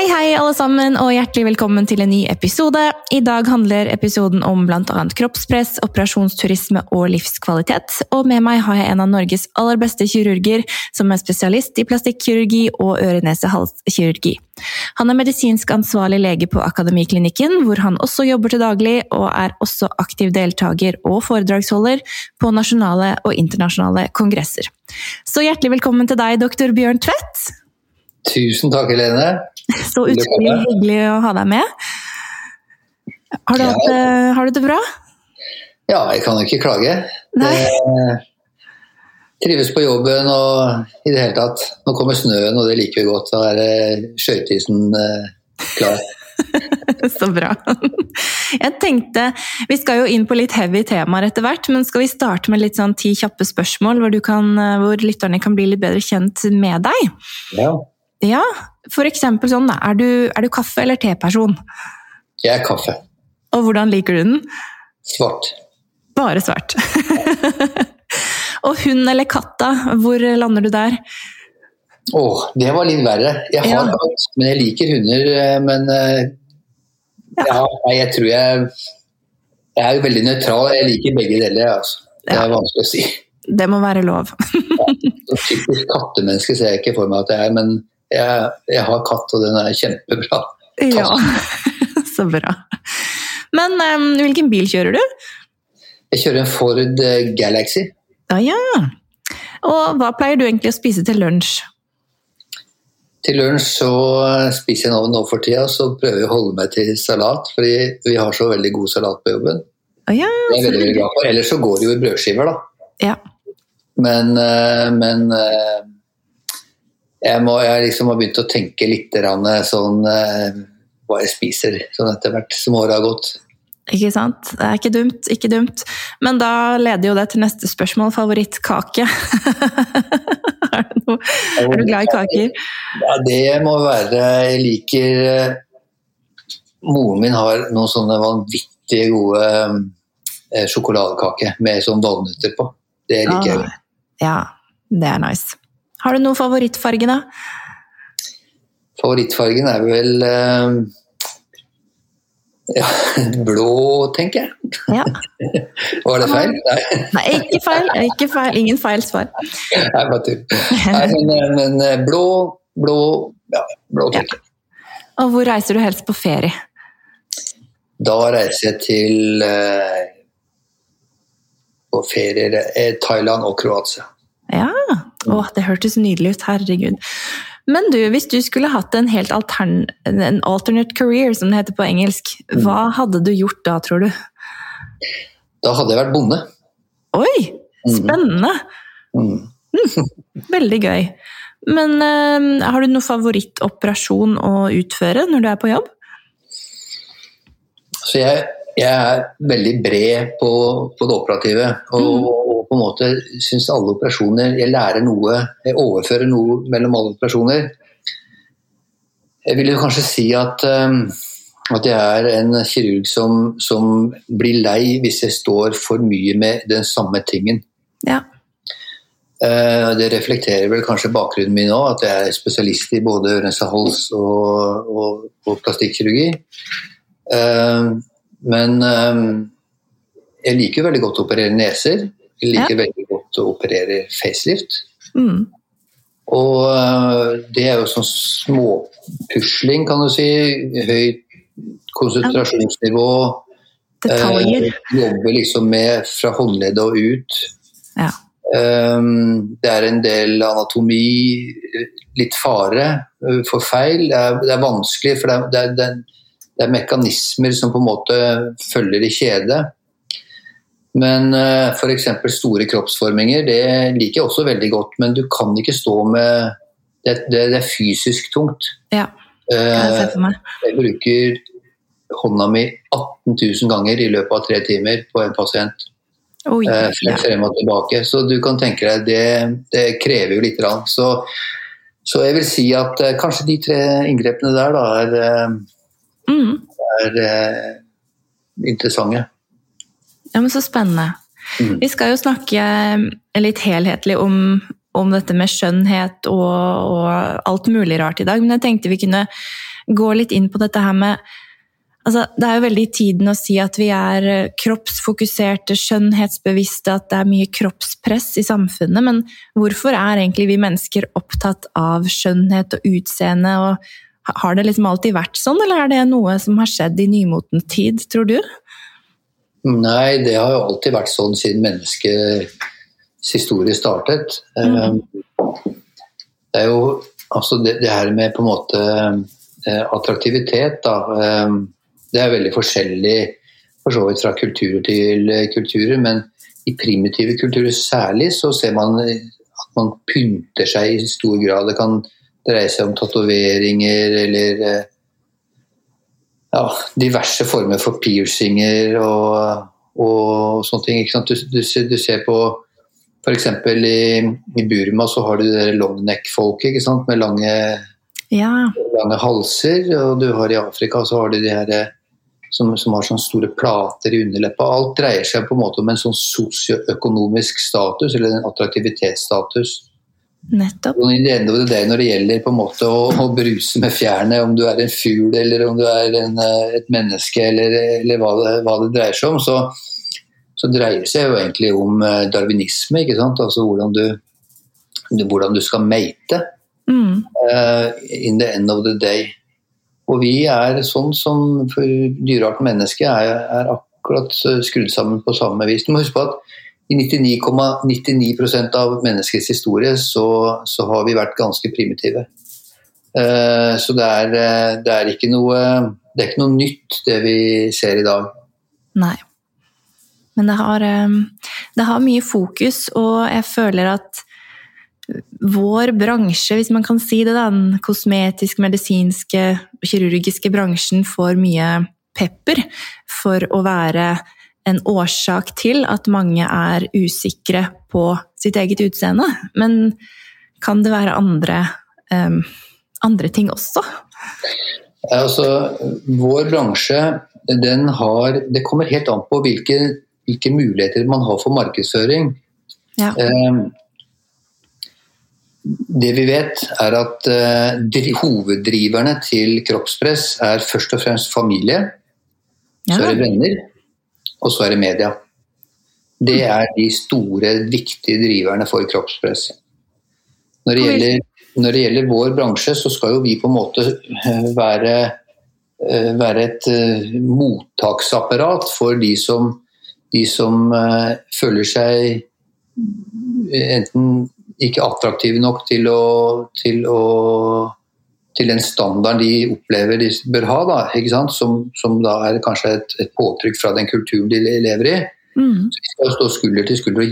Hei, hei, alle sammen, og hjertelig velkommen til en ny episode. I dag handler episoden om bl.a. kroppspress, operasjonsturisme og livskvalitet. Og med meg har jeg en av Norges aller beste kirurger, som er spesialist i plastikkirurgi og øre-nese-hals-kirurgi. Han er medisinsk ansvarlig lege på Akademiklinikken, hvor han også jobber til daglig, og er også aktiv deltaker og foredragsholder på nasjonale og internasjonale kongresser. Så hjertelig velkommen til deg, doktor Bjørn Tvedt. Tusen takk, Helene. Så utrolig hyggelig å ha deg med. Har du, hatt, har du det bra? Ja, jeg kan jo ikke klage. Nei. Det, trives på jobben og i det hele tatt. Nå kommer snøen, og det liker vi godt. Da er skøyteisen klar. Så bra. Jeg tenkte, Vi skal jo inn på litt heavy temaer etter hvert, men skal vi starte med litt sånn ti kjappe spørsmål, hvor, kan, hvor lytterne kan bli litt bedre kjent med deg? Ja. Ja, for eksempel sånn, er du, er du kaffe- eller teperson? Jeg er kaffe. Og hvordan liker du den? Svart. Bare svart. og hund eller katta, hvor lander du der? Å, oh, det var litt verre. Jeg har ja. katt, men jeg liker hunder. Men ja. ja jeg tror jeg Jeg er jo veldig nøytral. Jeg liker begge deler. Altså. Det er vanskelig å si. Det må være lov. ja, typisk kattemenneske ser jeg ikke for meg at jeg er, men jeg, jeg, har katt, og den er kjempebra. Ja, så bra. Men um, hvilken bil kjører du? Jeg kjører en Ford eh, Galaxy. Ah, ja. Og hva pleier du egentlig å spise til lunsj? Til lunsj så spiser jeg nå, nå for tida, så prøver jeg å holde meg til salat. Fordi vi har så veldig god salat på jobben. Ah, ja, det er veldig, veldig glad for. Ellers så går det jo i brødskiver, da. Ja. Men, eh, men eh, jeg, må, jeg liksom har begynt å tenke litt sånn eh, hva jeg spiser sånn etter hvert som året har gått. Ikke sant. Det er ikke dumt, ikke dumt. Men da leder jo det til neste spørsmål. Favorittkake? er, noe, er, du glad i kaker? Ja, det må være Jeg liker eh, Moren min har noen sånne vanvittig gode eh, sjokoladekaker med sånn valnøtter på. Det liker ah, jeg. Ja, det er nice. Har du noen favorittfarge, da? Favorittfargen er vel uh, ja, blå, tenker jeg. Ja. Var det feil? Nei. Nei, ikke feil. Ikke feil. Ingen feil svar. Nei, bare tull. Men, eh, men, eh, blå, blå, ja, blå tenker jeg. Ja. Og hvor reiser du helst på ferie? Da reiser jeg til uh, på ferier Thailand og Kroatia. Ja, Åh, det hørtes nydelig ut. Herregud. Men du, hvis du skulle hatt en helt altern en alternate career, som det heter på engelsk, mm. hva hadde du gjort da, tror du? Da hadde jeg vært bonde. Oi! Mm. Spennende! Mm. Mm. Veldig gøy. Men uh, har du noen favorittoperasjon å utføre når du er på jobb? Så jeg, jeg er veldig bred på, på det operative. Og, mm. Og, på en måte syns alle operasjoner Jeg lærer noe, jeg overfører noe mellom alle operasjoner. Jeg vil jo kanskje si at, um, at jeg er en kirurg som, som, blir lei hvis jeg står for mye med den samme tingen. Ja. Uh, det reflekterer vel kanskje bakgrunnen min òg, at jeg er spesialist i både øre-nese-hals og, og, og plastikkirurgi. Uh, men um, jeg liker veldig godt å operere neser. Jeg liker ja. veldig godt å operere facelift. Mm. Og uh, det er jo sånn småpusling, kan du si. Høyt konsentrasjonsnivå. Detaljer. Eh, jobber liksom med fra håndleddet og ut. Ja. Um, det er en del anatomi, litt fare for feil. Det er, det er vanskelig, for det er, det er, det er mekanismer som på en måte følger i kjede. Men uh, eh, f.eks. store kroppsforminger, det liker jeg også veldig godt. Men du kan ikke stå med Det, det, det er fysisk tungt. Ja. jeg, for meg. jeg bruker hånda mi 18 000 ganger i løpet av tre timer på en pasient. Oi, ja. frem og tilbake. Så du kan tenke deg, det, det krever jo litt. Så, så, jeg vil si at kanskje de tre inngrepene der da, er, mm. er interessante. Ja, men Så spennende. Mm. Vi skal jo snakke litt helhetlig om, om dette med skjønnhet og, og, alt mulig rart i dag, men jeg tenkte vi kunne gå litt inn på dette her med altså, Det er jo veldig i tiden å si at vi er kroppsfokuserte, skjønnhetsbevisste, at det er mye kroppspress i samfunnet, men hvorfor er egentlig vi mennesker opptatt av skjønnhet og utseende? og har det liksom alltid vært sånn, eller er det noe som har skjedd i nymoten tid, tror du? Nei, det har jo alltid vært sånn siden menneskets historie startet. Mm. Det er jo altså det, det, her med på en måte eh, attraktivitet, da. Eh, det er veldig forskjellig for så vidt fra kulturer til kulturer, men i primitive kulturer særlig så ser man at man pynter seg i stor grad. Det kan dreie seg om tatoveringer eller ja, diverse former for piercinger og, og sånne ting. Du, du, du, ser på f.eks. I, i Burma så har du det longneck-folket med lange, ja. lange, halser. Og du har i Afrika så har du de her som, som har sånne store plater i underleppa. Alt dreier seg på en måte om en sånn sosioøkonomisk status, eller en attraktivitetsstatus. Nettopp. Det når det gjelder på en måte å, å bruse med fjærene, om du er en fugl eller om du er en, eh, et menneske eller, eller hva, det, hva, det, dreier seg om, så, så, dreier det seg jo egentlig om eh, darwinisme. ikke sant? Altså hvordan du, hvordan du skal mate. Mm. Uh, in the end of the day. Og vi er sånn som for dyrearten menneske er, er akkurat skrudd sammen på samme vis. Du må huske på at i 99,99 ,99 av menneskets historie så, så, har vi vært ganske primitive. Uh, så det er, eh, det, er noe, det er ikke noe nytt, det vi ser i dag. Nei. Men det har, eh, det har mye fokus, og jeg føler at vår bransje, hvis man kan si det, den kosmetisk, medisinske, kirurgiske bransjen får mye pepper for å være en årsak til at mange er usikre på sitt eget utseende. Men kan det være andre, um, andre ting også? Altså, vår bransje den har Det kommer helt an på hvilke, hvilke muligheter man har for markedsføring. Ja. Um, det vi vet, er at uh, hoveddriverne til kroppspress er først og fremst familie. Ja. Så er det venner, og så er det media. Det mm. er de store, viktige driverne for kroppspress. Når det, gjelder, når det gjelder vår bransje, så skal jo vi på en måte eh, være, eh, være et eh, mottaksapparat for de som, de som føler seg enten ikke attraktive nok til å, til å til den standarden de opplever de bør ha, da, som, som, da er kanskje et, et, påtrykk fra den kulturen de lever i. Mm. Så Vi skal stå skulder til skulder og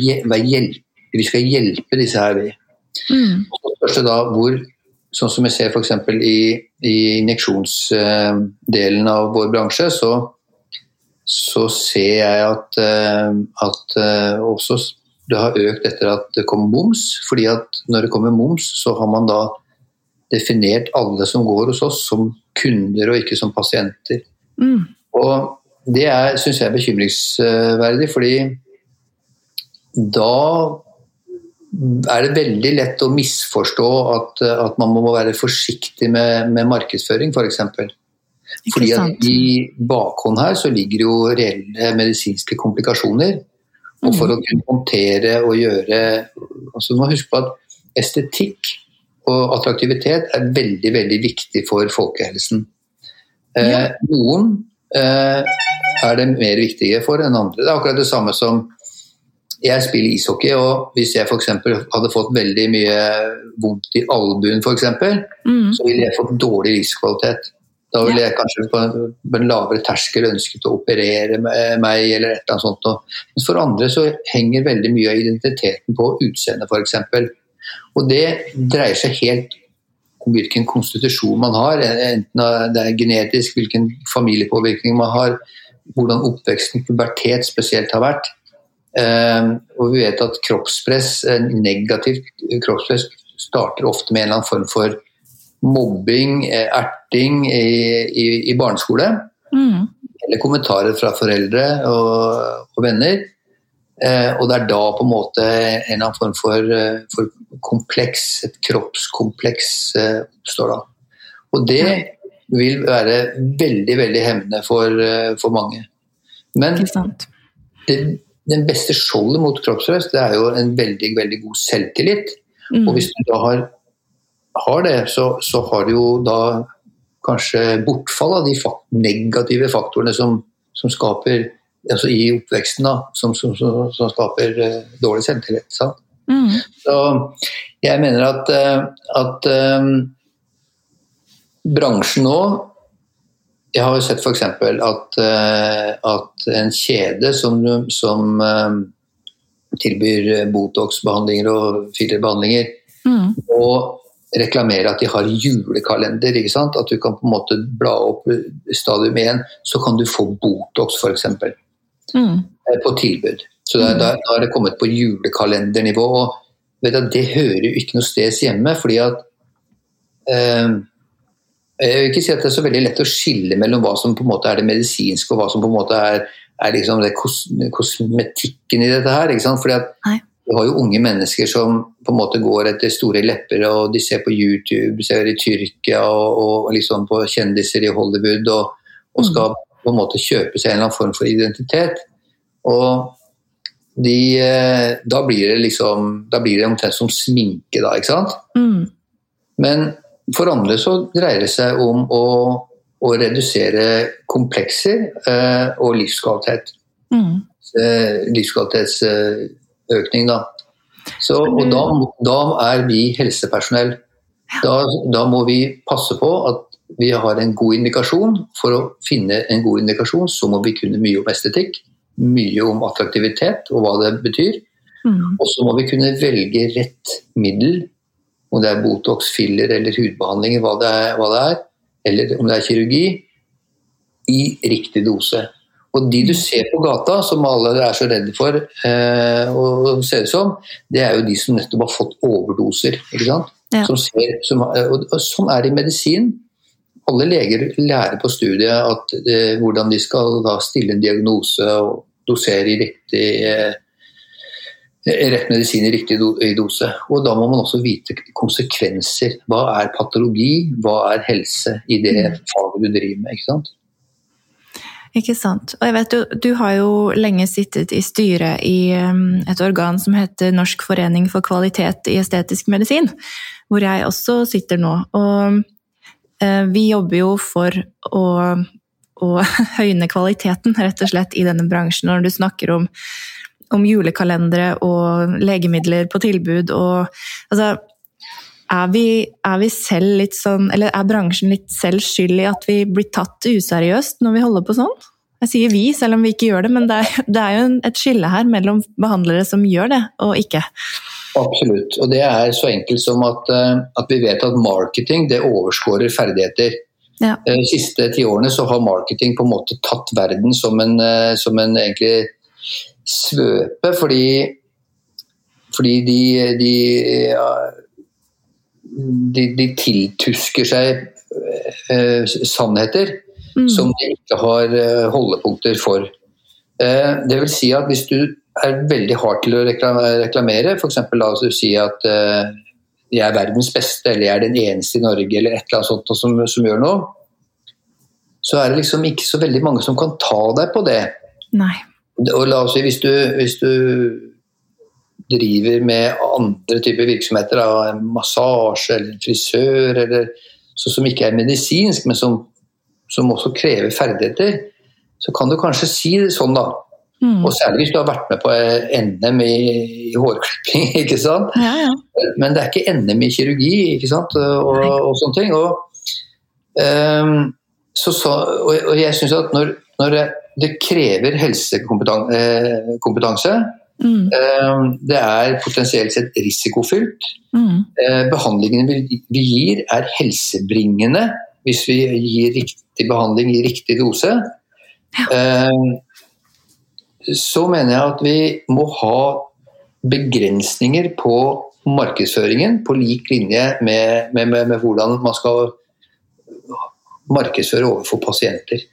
hjelpe, vi skal hjelpe disse her. Mm. Og så da hvor, sånn som jeg ser f.eks. i, i injeksjonsdelen av vår bransje, så, så ser jeg at, eh, at eh, også det har økt etter at det kom moms. fordi at når det kommer moms, så har man da definert alle som går hos oss som kunder og ikke som pasienter. Mm. Og Det syns jeg er bekymringsverdig, fordi da er det veldig lett å misforstå at, at man må være forsiktig med, med markedsføring, f.eks. For fordi at I bakhånd her så ligger jo reelle medisinske komplikasjoner. Og for mm. å kunne håndtere og gjøre altså man må huske på at estetikk og attraktivitet er veldig, veldig viktig for folkehelsen. Eh. Noen eh, er det mer viktige for enn andre. Det er akkurat det samme som jeg spiller ishockey, og hvis jeg f.eks. hadde fått veldig mye vondt i albuen, f.eks., mm. så ville jeg fått dårlig livskvalitet. Da ville jeg kanskje på en lavere terskel ønsket å operere meg, eller et eller annet sånt. Mens for andre så henger veldig mye av identiteten på utseendet, f.eks. Og det dreier seg helt om hvilken konstitusjon man har, enten det er genetisk, hvilken familiepåvirkning man har, hvordan oppveksten, pubertet spesielt, har vært. Eh, og vi vet at kroppspress, negativt kroppspress starter ofte med en eller annen form for mobbing, eh, erting i, i, i barneskole. Mm. Eller kommentarer fra foreldre og, og venner. Eh, og det er da på en måte en eller annen form for, eh, for kompleks, et kroppskompleks eh, oppstår da. Og det vil være veldig, veldig hemmende for, for mange. Men det, den beste skjoldet mot kroppspress, det er jo en veldig, veldig god selvtillit. Mm. Og hvis du da har, har det, så, så, har du jo da kanskje bortfall av de negative faktorene som, som skaper altså i oppveksten da, som, som, som, som skaper uh, dårlig selvtillit. Mm. Så jeg mener at, uh, at um, bransjen nå Jeg har jo sett f.eks. At, uh, at en kjede som, som tilbyr Botox-behandlinger og fillerbehandlinger, mm. og reklamere at de har julekalender. ikke sant? At du kan på en måte bla opp stadium 1, så kan du få Botox f.eks mm. Eh, på tilbud. Så da, da, da, er det kommet på julekalendernivå. og vet du, Det hører jo ikke noe sted hjemme. fordi at eh, Jeg vil ikke si at det er så veldig lett å skille mellom hva som på en måte er det medisinske og hva som på en måte er, er liksom det kos, kosmetikken i dette her. ikke sant? Fordi at Nei. Du har jo unge mennesker som på en måte går etter store lepper, og de ser på YouTube, ser i Tyrkia og, og liksom på kjendiser i Hollywood og, og skal mm på en måte kjøpe seg en eller annen form for identitet. Og de, eh, da blir det liksom Da blir det omtrent som sminke, da, ikke sant? Mm. Men for andre så dreier det seg om å, å redusere komplekser eh, og livskvalitet. Mm. Eh, livskvalitetsøkning, da. Så, og da, da, er vi helsepersonell. Da, da må vi passe på at vi har en god indikasjon. For å finne en god indikasjon så må vi kunne mye om estetikk, mye om attraktivitet og hva det betyr. Mm. Og så må vi kunne velge rett middel, om det er Botox, filler eller hudbehandlinger, hva det er, hva det er eller om det er kirurgi, i riktig dose. Og de du ser på gata, som alle er så redde for eh, å se ut som, det er jo de som nettopp har fått overdoser. ikke sant? Ja. Som ser, som, og, og sånn er det i medisin alle leger lærer på studiet at, eh, hvordan de skal da, stille en diagnose og dosere i riktig eh, rett medisin i riktig dose. Og da må man også vite konsekvenser. Hva er patologi, hva er helse i det mm. faget du driver med. ikke sant? Ikke sant. Og jeg vet du, du har jo lenge sittet i styret i um, et organ som heter Norsk forening for kvalitet i estetisk medisin, hvor jeg også sitter nå. Og vi jobber jo for å, å, høyne kvaliteten, rett og slett, i denne bransjen. Når du snakker om, om julekalendere og legemidler på tilbud og altså, er vi, er vi, selv litt sånn Eller er bransjen litt selv skyld i at vi blir tatt useriøst når vi holder på sånn? Jeg sier vi, selv om vi ikke gjør det, men det er, det er jo et skille her mellom behandlere som gjør det, og ikke. Absolutt. Og det er så enkelt som at, eh, at vi vet at marketing det overskårer ferdigheter. Ja. De eh, siste ti årene så har marketing på en måte tatt verden som en, eh, som en egentlig svøpe, fordi, fordi de, de, de, de tiltusker seg eh, sannheter mm. som de ikke har holdepunkter for. Eh, det vil si at hvis du er veldig hardt til å reklamere. F.eks. la oss si at uh, jeg er verdens beste, eller jeg er den eneste i Norge, eller et eller annet sånt som, som, gjør noe. Så er det liksom ikke så veldig mange som kan ta deg på det. Nei. Og la oss si hvis du, hvis du driver med andre typer virksomheter, da, massasje eller frisør, eller, så som ikke er medisinsk, men som, som også krever ferdigheter, så kan du kanskje si det sånn, da Mm. Og særlig hvis du har vært med på NM i, i hårklipping. ikke sant? Ja, ja. Men det er ikke NM i kirurgi ikke sant? Og, og sånne ting. Og, um, så, så, og, og jeg syns at når, når, det krever helsekompetanse, Mm. Eh, Det er potensielt sett risikofylt. Mm. Eh, Behandlingene vi vi gir er helsebringende hvis vi gir riktig behandling i riktig dose. Eh, Så mener jeg at vi må ha begrensninger på markedsføringen på lik linje med, med, med, med hvordan man skal markedsføre overfor pasienter.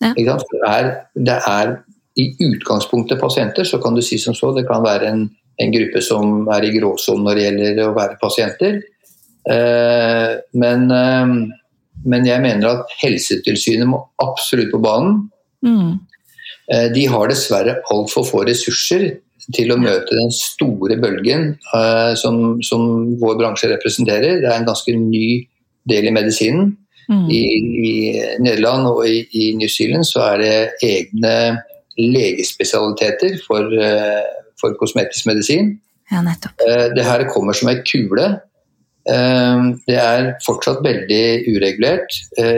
Ja. Det, er, det er i utgangspunktet pasienter, så kan du si som så, det kan være en, en gruppe som er i gråsonen når det gjelder å være pasienter. Eh, men, eh, men jeg mener at Helsetilsynet må absolutt på banen. Mm. Eh, De har dessverre altfor få ressurser til å møte den store bølgen eh, som, som vår bransje representerer. Det er en ganske ny del i medisinen. Mm. I, I Nederland og i, i New Zealand så er det egne legespesialiteter for, eh, for kosmetisk medisin. Ja, nettopp. Det her kommer som ei kule. Det er fortsatt veldig uregulert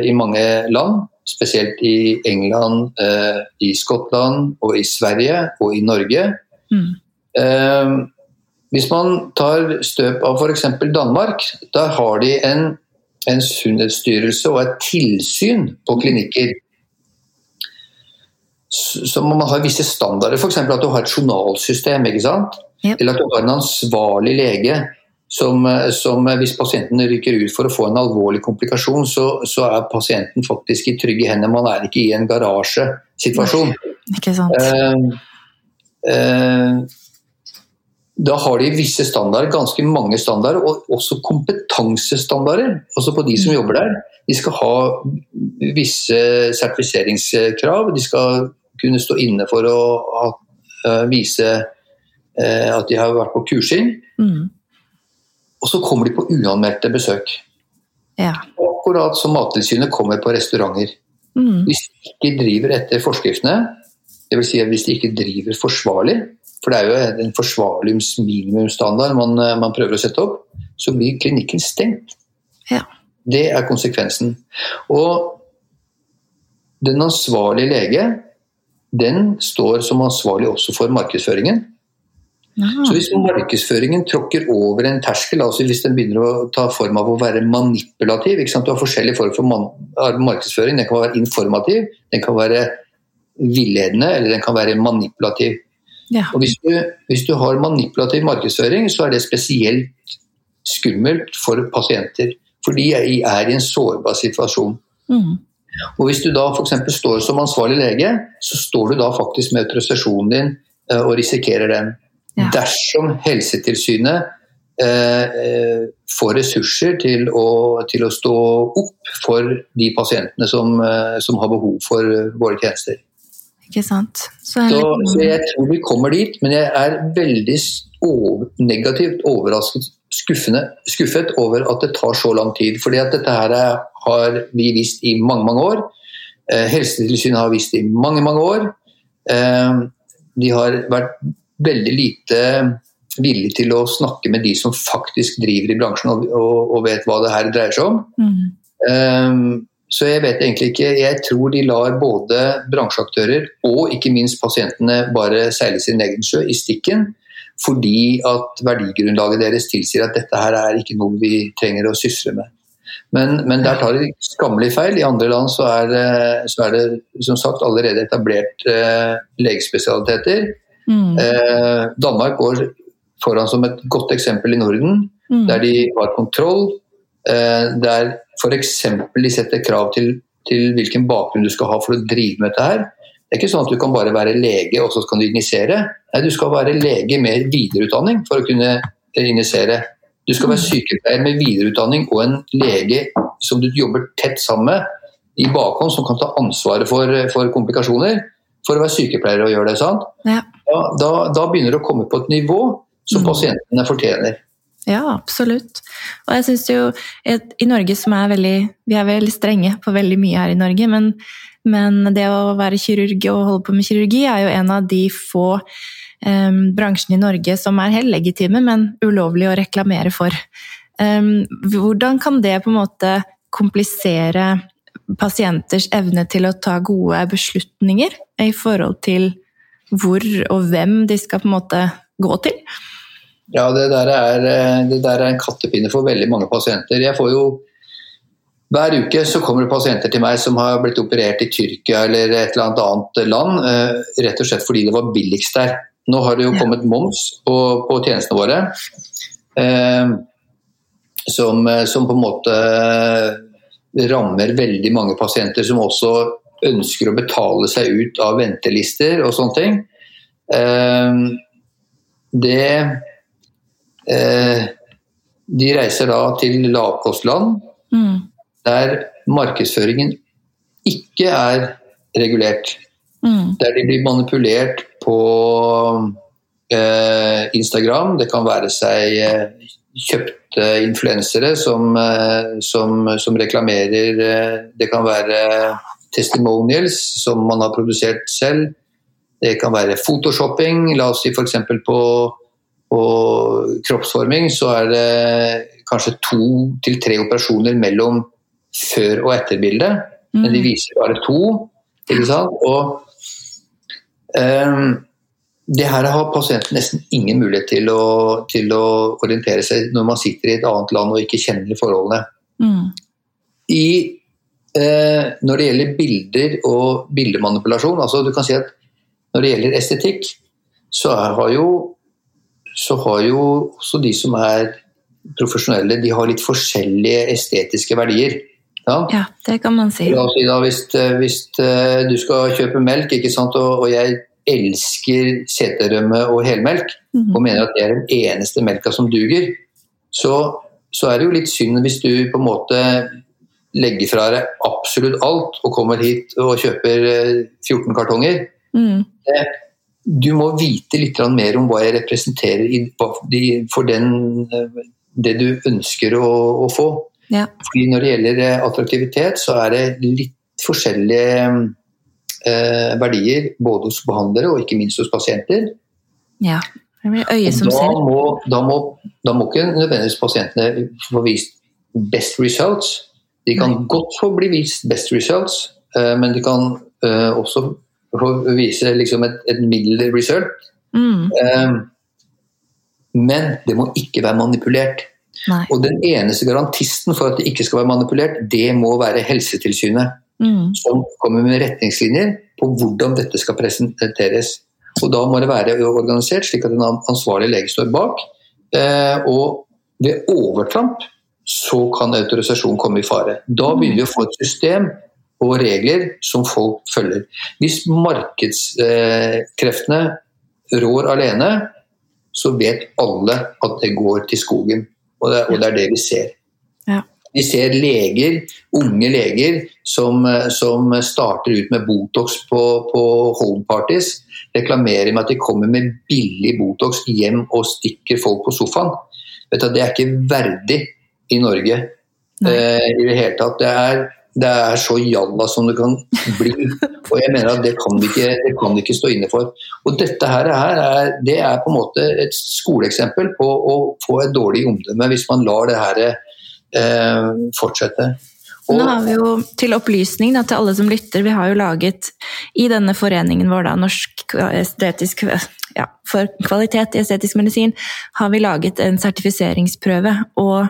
i mange land, spesielt i England, eh, i Skottland og i Sverige og i Norge. Mm. Eh, Hvis man tar støp av f.eks. Danmark, der har de en, en sunnhetsstyrelse og et tilsyn på klinikker. Så må man ha visse standarder, f.eks. at du har et journalsystem. ikke sant? Yep. Eller at du har en ansvarlig lege som, eh, som eh, hvis pasienten rykker ut for å få en alvorlig komplikasjon, så, så er pasienten faktisk i trygge hender. Man er ikke i en garasjesituasjon. Ikke sant? Eh, eh, da har de visse standarder, ganske mange standarder, og også kompetansestandarder. Også på de som jobber der. De skal ha visse sertifiseringskrav. De skal kunne stå inne for å ha, eh, vise eh, at de har vært på kursing. Mm. Og så kommer de på uanmeldte besøk. Ja. Akkurat som Mattilsynet kommer på restauranter. Mm. Hvis de ikke driver etter forskriftene, dvs. Si hvis de ikke driver forsvarlig, for det er jo en forsvarlig minimumsstandard man, eh, man prøver å sette opp, så blir klinikken stengt. Ja. Det er konsekvensen. Og den ansvarlige lege, den står som ansvarlig også for markedsføringen. Så hvis markedsføringen tråkker over en terskel, altså hvis den begynner å ta form av å være manipulativ? Du har forskjellige former for man markedsføring. Den kan være informativ, den kan være villedende, eller den kan være manipulativ. Ja. Og hvis du, hvis du har manipulativ markedsføring, så er det spesielt skummelt for pasienter. For de er i en sårbar situasjon. Mm. Og Hvis du da f.eks. står som ansvarlig lege, så står du da faktisk med autorisasjonen din eh, og risikerer den. Ja. Dersom Helsetilsynet eh, eh, får ressurser til å, til å stå opp for de pasientene som, eh, som har behov for eh, våre tjenester. Ikke sant. Så Så, så jeg tror vi kommer dit, men jeg er veldig over, negativt overrasket, skuffet over at det tar så lang tid. fordi at dette her er, har vi visst i mange, mange år. Eh, Helsetilsynet har visst i mange, mange år. Eh, de har vært veldig lite villige til å snakke med de som faktisk driver i bransjen og, og, og vet hva det her dreier seg om. mm. Um, Så jeg vet egentlig ikke. Jeg tror de lar både bransjeaktører og ikke minst pasientene bare seile sin egen sjø i stikken. Fordi at verdigrunnlaget deres tilsier at dette her er ikke noe vi trenger å sysle med. Men, men der tar de skammelig feil. I andre land så er, det- så er det som sagt allerede etablert eh, legespesialiteter. Mm. Eh, Danmark går foran som et godt eksempel i Norden Mm. der de har kontroll, eh, der f.eks. de setter krav til, til hvilken bakgrunn du skal ha for å drive med dette her. Det er ikke sånn at du kan bare være lege og så skal du injisere. Nei, du skal være lege med videreutdanning for å kunne eh, injisere. Du skal være sykepleier med videreutdanning og en lege som du jobber tett sammen med i bakhånd, som kan ta ansvaret for, for komplikasjoner. For å være sykepleier og gjøre det. sant? Ja. Da, da, da begynner det å komme på et nivå som Mm. pasientene fortjener. Ja, absolutt. Og jeg synes jo i Norge som er veldig Vi er veldig strenge på veldig mye her i Norge, men, men det å være kirurg og holde på med kirurgi er jo en av de få um, bransjene i Norge som er helt legitime, men ulovlig å reklamere for. Um, hvordan kan det på en måte komplisere pasienters evne til å ta gode beslutninger i forhold til hvor og hvem de skal på en måte gå til? Ja, det der er, eh, det der er en kattepinne for veldig mange pasienter. Jeg får jo hver uke så kommer det pasienter til meg som har blitt operert i Tyrkia eller et eller annet land, eh, rett og slett fordi det var billigst der. Nå har det jo kommet moms på, på tjenestene våre, eh, som, som, på en måte rammer veldig mange pasienter som også ønsker å betale seg ut av ventelister og sånne ting. Eh, det eh, De reiser da til lavkostland mm. der markedsføringen ikke er regulert. Mm. Der de blir manipulert på eh, Instagram. Det kan være seg eh, kjøpte influensere som, eh, som, som, reklamerer eh, Det kan være testimonials som man har produsert selv. Det kan være photoshopping. La oss si f.eks. på på kroppsforming så er det kanskje to til tre operasjoner mellom før- og etterbildet. Mm. Men de viser bare to. Ikke sant? Og um, det her har pasienten nesten ingen mulighet til å, til å, orientere seg når man sitter i et annet land og ikke kjenner forholdene. Mm. I, eh, når det gjelder bilder og bildemanipulasjon, altså du kan si at når det gjelder estetikk, så har jo så har jo også de som er profesjonelle, de har litt forskjellige estetiske verdier. Ja, ja det kan man si. si da, hvis, eh, hvis, eh, du skal kjøpe melk, og, og, jeg elsker seterømme og helmelk, mm -hmm. og mener at det er den eneste melka som duger, så, så, er det jo litt synd hvis du på en måte legger fra deg absolutt alt og kommer hit og kjøper 14 eh, kartonger. Mm du må vite litt mer om hva jeg representerer for den, det du ønsker å, å få. Ja. Fordi når det gjelder eh, attraktivitet, så er det litt forskjellige eh, verdier både hos behandlere og ikke minst hos pasienter. Ja, det blir øyet som ser. Må, da, må, da må ikke nødvendigvis pasientene få vist best results. De kan godt få bli vist best results, eh, men de kan eh, også få vise liksom et, et middel result. Mm. Um, men det må ikke være manipulert. Nei. Og den eneste garantisten for at det ikke skal være manipulert, det må være Helsetilsynet. Mm. Som kommer med retningslinjer på hvordan dette skal presenteres. Og da må det være organisert slik at en ansvarlig lege står bak. Eh, og ved overtramp så kan autorisasjon komme i fare. Da begynner vi å få et system og regler som folk følger. Hvis markedskreftene rår alene, så vet alle at det går til skogen. Og det, og det er det vi ser. Ja. Vi ser leger, unge leger, som, som starter ut med Botox på, på homeparties. Reklamerer med at de kommer med billig Botox hjem og stikker folk på sofaen. Du, det er ikke verdig i Norge eh, i det hele tatt. Det er det er så jalla som det kan bli. Og jeg mener at det kan vi ikke, det kan vi ikke stå inne for. Og dette her er, det er på en måte et skoleeksempel på å få et dårlig omdømme hvis man lar det her eh, fortsette. Og, Nå har vi jo til opplysning da, til alle som lytter, vi har jo laget i denne foreningen vår, da, Norsk estetisk ja, for kvalitet i estetisk medisin, har vi laget en sertifiseringsprøve. og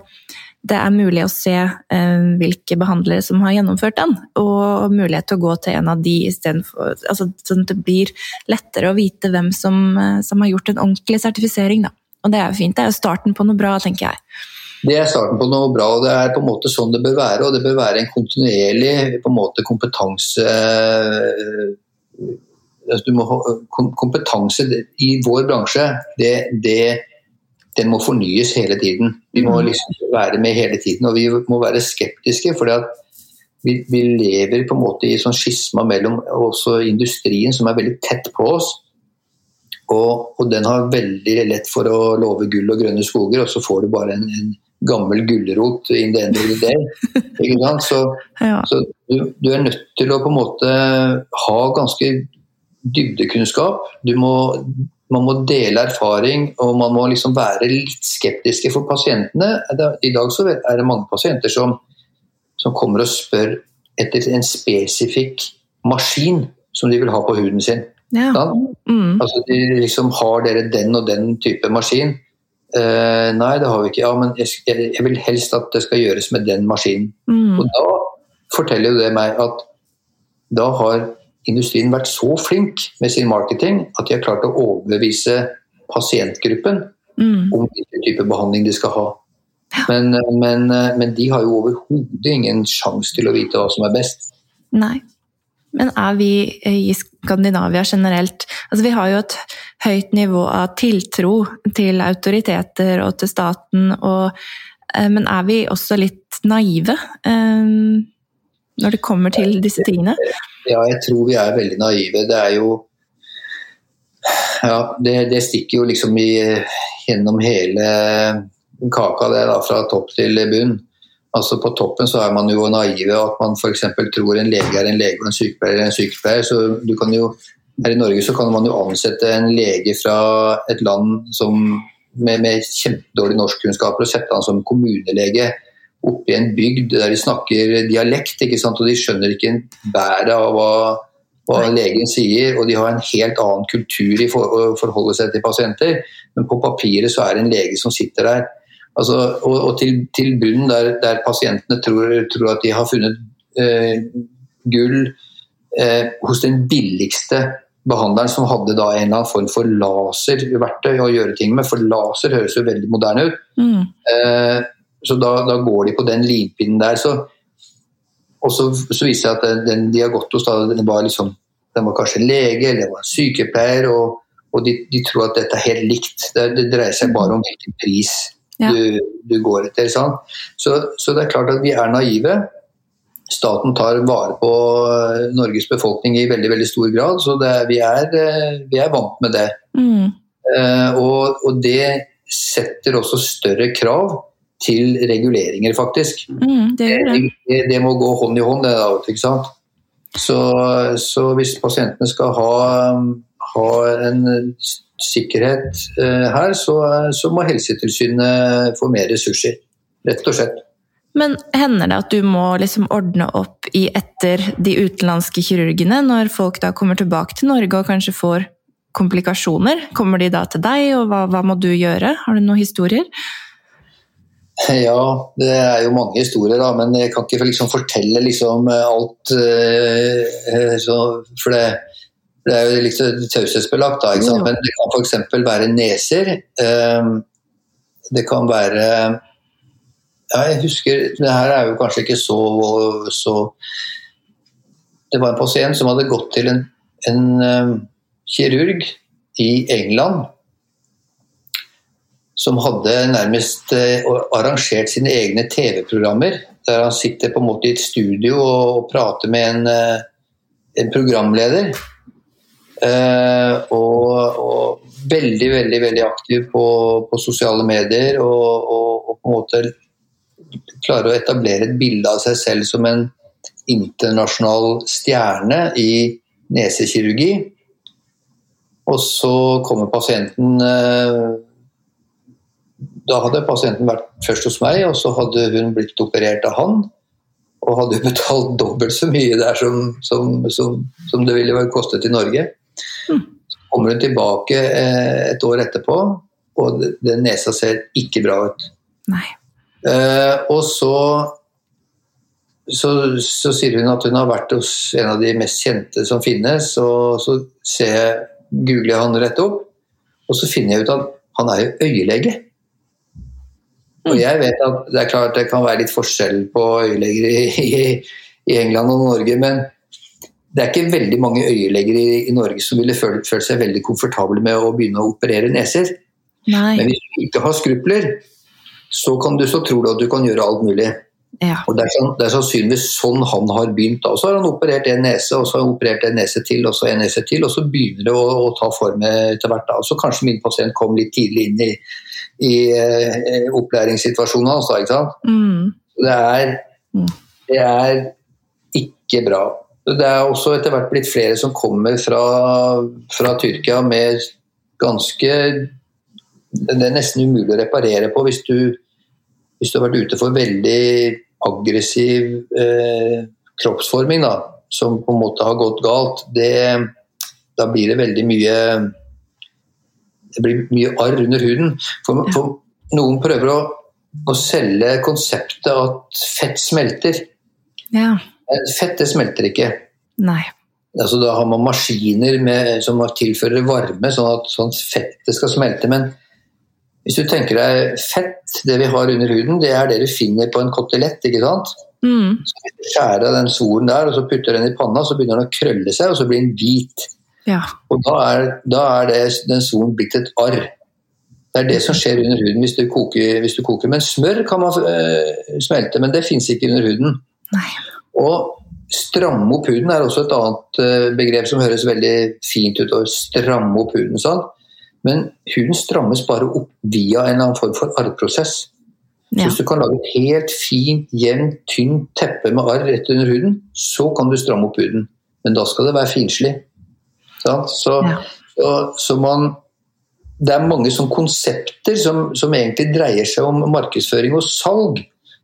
det er mulig å se eh, hvilke behandlere som har gjennomført den, og mulighet til å gå til en av de istedenfor altså, Sånn at det blir lettere å vite hvem som, eh, som har gjort en ordentlig sertifisering. Da. Og det er jo fint. Det er jo starten på noe bra, tenker jeg. Det er starten på noe bra, og det er på en måte sånn det bør være. Og det bør være en kontinuerlig på en måte, kompetanse altså, må, Kompetanse i vår bransje, det, det den må fornyes hele tiden. Vi må mm. liksom være med hele tiden, og vi må være skeptiske. for vi, vi, lever på en måte i sånn skisma mellom også industrien, som er veldig tett på oss. Og, og, den har veldig lett for å love gull og grønne skoger, og så får du bare en, en gammel gulrot in the end of the day. Så, ja. så du, du, er nødt til å på en måte ha ganske dybdekunnskap. Du må man må dele erfaring og man må liksom være litt skeptiske for pasientene. I dag så er det mange pasienter som, som kommer og spør etter en spesifikk maskin som de vil ha på huden sin. Ja. Mm. Altså, de liksom Har dere den og den type maskin? Uh, nei, det har vi ikke. Ja, men jeg, jeg, vil helst at det skal gjøres med den maskinen. Mm. Og da forteller jo det meg at da har industrien vært så flink med sin marketing at de har klart å overbevise pasientgruppen Mm. om hvilken type behandling de skal ha. Men, men, men de har jo overhodet ingen sjanse til å vite hva som er best. Nei. Men er vi i Skandinavia generelt Altså, vi har jo et høyt nivå av tiltro til autoriteter og til staten, og, eh, men er vi også litt naive um, når det kommer til disse tingene? Ja, jeg tror vi er veldig naive. Det er jo Ja, det, det stikker jo liksom i, gjennom hele kaka, det da, fra topp til bunn. Altså På toppen så er man jo naive, at man f.eks. tror en lege er en lege og en sykepleier er en sykepleier. så du kan jo her i Norge så kan man jo ansette en lege fra et land som, med, med kjempedårlige norskkunnskaper og sette han som kommunelege oppe i en bygd der de snakker dialekt, ikke sant? og de skjønner ikke bæret av hva, hva legen sier. Og de har en helt annen kultur i for, å forholde seg til pasienter. Men på papiret så er det en lege som sitter der. Altså, og, og til, til bunnen der, der pasientene tror, tror, at de har funnet eh, gull eh, hos den billigste behandleren som hadde da en eller annen form for laserverktøy å gjøre ting med. For laser høres jo veldig moderne ut. Mm. Eh, så da, da, går de på den limpinnen der. Så, og så, så viser det seg at den, de har gått hos, da, den var, liksom, den var kanskje lege eller var sykepleier. Og, og de, de, tror at dette er helt likt. Det, det dreier seg bare om hvilken pris Ja. du, du går etter. Sant? Så, så det er klart at vi er naive. Staten tar vare på eh, Norges befolkning i veldig veldig stor grad, så det, vi, er, eh, vi er vant med det. Mm. Uh, og, og det setter også større krav til reguleringer, faktisk. Mm, det det. Det, det må gå hånd i hånd, det da, ikke sant. Så, så hvis pasientene skal ha, ha en sikkerhet eh, her, så, så må Helsetilsynet få mer ressurser. Rett og slett. Men hender det at du må liksom ordne opp i etter de utenlandske kirurgene, når folk da kommer tilbake til Norge og kanskje får komplikasjoner? Kommer de da til deg, og hva, hva må du gjøre? Har du noen historier? Ja, det er jo mange historier, da, men jeg kan ikke liksom fortelle liksom alt eh, så, For det, det, er jo litt taushetsbelagt, da. Ikke sant? Men det kan f.eks. være neser. Eh, det kan være Ja, jeg husker Det her er jo kanskje ikke så, så Det var en pasient som hadde gått til en, en kirurg i England som hadde nærmest eh, arrangert sine egne TV-programmer. Der han sitter på en måte i et studio og, prater med en, eh, en programleder. Eh, og, og, veldig, veldig veldig aktiv på, på sosiale medier. Og, og, og, på en måte klarer å etablere et bilde av seg selv som en internasjonal stjerne i nesekirurgi. Og så kommer pasienten da hadde pasienten vært først hos meg, og så hadde hun blitt operert av han. Og hadde betalt dobbelt så mye der som, som, som, som det ville kostet i Norge. Mm. Så kommer hun tilbake eh, et år etterpå, og den nesa ser ikke bra ut. Nei. Eh, og så, så, så sier hun at hun har vært hos en av de mest kjente som finnes, og så ser jeg, googler jeg han rett opp, og så finner jeg ut at han er jo øyelege. Og jeg vet at det er klart det kan være litt forskjell på øyeleger i, i, England og Norge, men det er ikke veldig mange øyeleger i, i Norge som ville følt, følt, seg veldig komfortable med å begynne å operere neser. Nei. Men hvis du ikke har skrupler, så, kan du, så tro at du kan gjøre alt mulig. Ja. Og det er, sånn, det er sannsynligvis sånn han har begynt. Og Så har han operert en nese, og så har han operert en nese til, og så en nese til, og så begynner det å, å ta form etter hvert. da. Så kanskje min pasient kom litt tidlig inn i, i eh, opplæringssituasjonen hans. ikke sant? Mm. Det er, Mm. det er ikke bra. Det er også etter hvert blitt flere som kommer fra, fra Tyrkia med ganske Det er nesten umulig å reparere på hvis du, hvis du har vært ute for veldig aggressiv eh, kroppsforming, da, som på en måte har gått galt. Det, da blir det veldig mye Det blir mye arr under huden. For, for noen prøver å, å, selge konseptet at fett smelter. Ja. Fett det smelter ikke. Nei. Altså, da har man maskiner med, som tilfører varme, sånn at sånn fettet skal smelte. Men hvis du tenker deg fett, det vi har under huden, det er det du finner på en kotelett. ikke sant? Mm. Så skjærer den solen der, og så putter den i panna, så begynner den å krølle seg, og så blir den hvit. Ja. Og da er, da er det, den solen blitt et arr. Det er det som skjer under huden hvis du koker. Hvis du koker. Men smør kan man øh, smelte, men det fins ikke under huden. Nei. Og stramme opp huden er også et annet øh, begrep som høres veldig fint ut. å stramme opp huden sånn. Men huden strammes bare opp via en eller annen form for arrprosess. Så Hvis du kan lage et helt fint, jevnt, tynt teppe med arr rett under huden, så kan du stramme opp huden. Men da skal det være finslig. Så, Ja. så, så man Det er mange sånne konsepter som, som egentlig dreier seg om markedsføring og salg,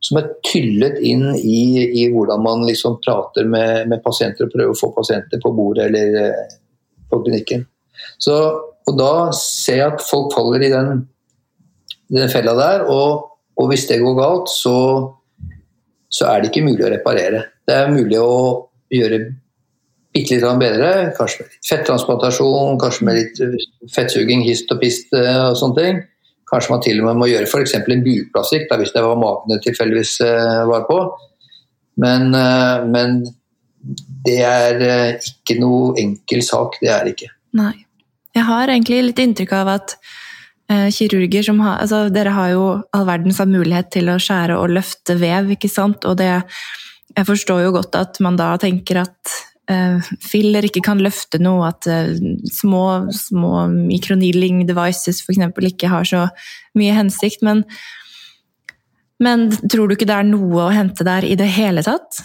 som er tyllet inn i, i hvordan man liksom prater med, med pasienter og prøver å få pasienter på bordet eller eh, på klinikken. Så, og da ser jeg at folk faller i den, den fella der, og, og hvis det går galt, så, så er det ikke mulig å reparere. Det er mulig å gjøre bitte litt bedre, kanskje med litt fettransplantasjon, kanskje med litt eh, fettsuging, hist og pist eh, og sånne ting. Kanskje man til og med må gjøre f.eks. en bukplastikk, hvis det var magen det tilfeldigvis eh, var på. Men, men det er ikke noe enkel sak, det er det ikke. Nei. Jeg har egentlig litt inntrykk av at kirurger som har altså Dere har jo all verdens mulighet til å skjære og løfte vev, ikke sant? Og det Jeg forstår jo godt at man da tenker at filler ikke kan løfte noe, at eh, små, små microneedling devices f.eks. ikke har så mye hensikt, men men tror du ikke det er noe å hente der i det hele tatt?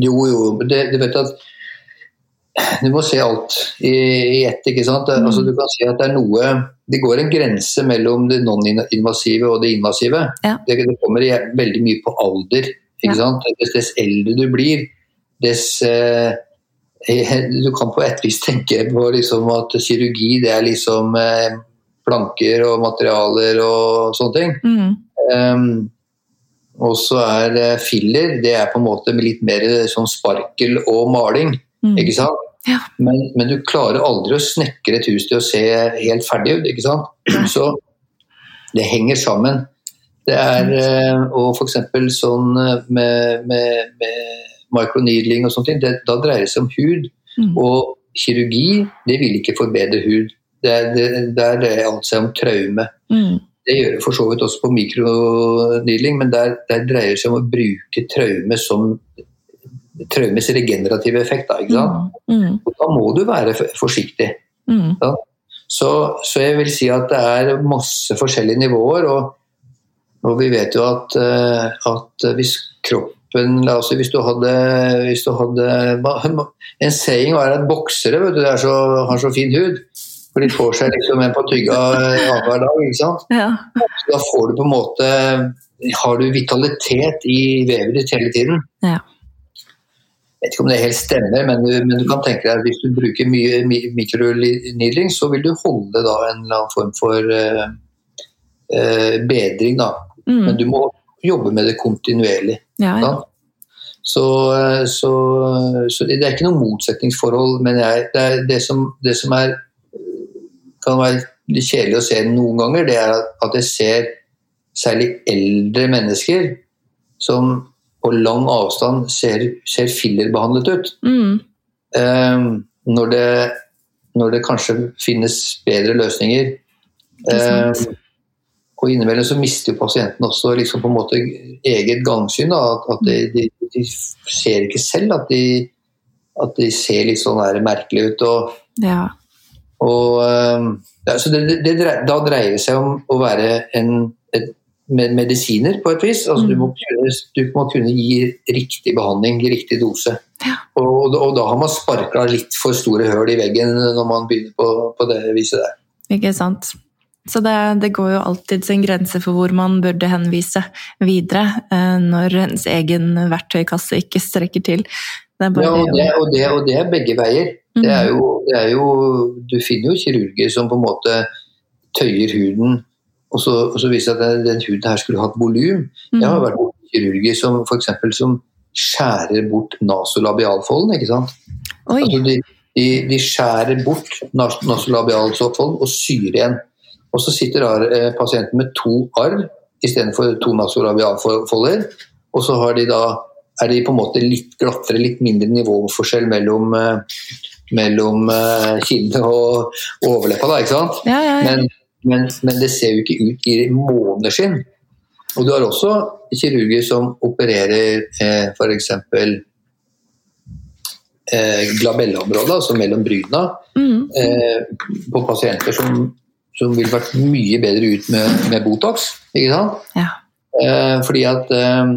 Jo, jo, det, du vet at du må se alt i, i ett. ikke sant? Det, altså, du kan si at det er noe Det går en grense mellom det non-invasive og det invasive. Ja. Det, det kommer veldig mye på alder. ikke Ja. sant? Dess, dess eldre du blir, dess eh, Du kan på et vis tenke på liksom at kirurgi det er liksom eh, planker og materialer og sånne ting. Mm. Um, og så er eh, filler det er på en måte litt mer sånn sparkel og maling. Mm. ikke sant? Ja. Men, men du klarer aldri å snekre et hus til å se helt ferdig ut. ikke sant? Så det henger sammen. Det er eh, Og f.eks. sånn eh, med, med, med microneedling og sånne ting, det, da dreier det seg om hud. Mm. Og kirurgi det vil ikke forbedre hud. Det, er- det, der dreier alt seg om traume. Mm. Det gjør det for så vidt også på mikroneedling, men der, der dreier det seg om å bruke traume som traumes regenerative effekt. Da, ikke sant? Mm. Og da må du være forsiktig. Mm. Så, så jeg vil si at det er masse forskjellige nivåer, og, og vi vet jo at, eh, at hvis kroppen la oss si, hvis du hadde, hvis du hadde En saying er at boksere vet du, så, har så fin hud. For de får seg liksom en på tygga hver dag. ikke sant? Ja. Så da får du på en måte Har du vitalitet i vevet ditt hele tiden. Ja. Jeg vet ikke om det helt stemmer, men du, men du kan tenke deg at hvis du bruker mye mikronidling, så vil du holde da en eller annen form for uh, uh, bedring. da. Mm. Men du må jobbe med det kontinuerlig. ja, ja. Så, eh, så, så det er ikke noe motsetningsforhold, men jeg, det, er det, som, det som er kan være litt kjedelig å se noen ganger, det er at- at jeg ser særlig eldre mennesker som på lang avstand ser, ser fillerbehandlet ut. Mm. Um, når, det, når det kanskje finnes bedre løsninger. Ikke sant. Eh, og innimellom så mister jo pasienten også liksom på en måte eget gangsyn. At, at de, de, de ser ikke selv at de, at de ser litt sånn merkelig ut. Og, ja. og, eh, ja, så det, det, da dreier det seg om å være en, et, med medisiner på et vis. Altså, du, må kunne, du må kunne gi riktig behandling, riktig dose. Ja. Og, og da har man sparka litt for store høl i veggen når man begynner på, på det viset der. Ikke sant. Så det, det går jo alltid sin grense for hvor man burde henvise videre eh, når ens egen verktøykasse ikke strekker til. Det Ja, og, det, og, det, og det er begge veier. Det er, jo, det er jo Du finner jo kirurger som på en måte tøyer huden, og så, og så viser det at den, den huden her skulle hatt volum. Mm. Jeg har vært borti kirurger som f.eks. som skjærer bort nasolabialfolden, ikke sant. Oi. Altså de, de, de skjærer bort nas- nasolabialfolden og syr igjen. Og så sitter eh, pasienten med to arr istedenfor to nasolabialfolder. Og så har de da, er de på en måte litt glattere, litt mindre nivåforskjell mellom, eh, mellom eh, kinnet og og overleppa. Da, ikke sant? Ja, ja, ja. Men, men, men det ser jo ikke ut i måneskinn. Og du har også kirurger som opererer eh, f.eks. Eh, glabelleområdet, altså mellom bryna, Mm. eh, på pasienter som, som ville vært mye bedre ut med, med Botox. Ikke sant? ja. Eh, fordi at eh,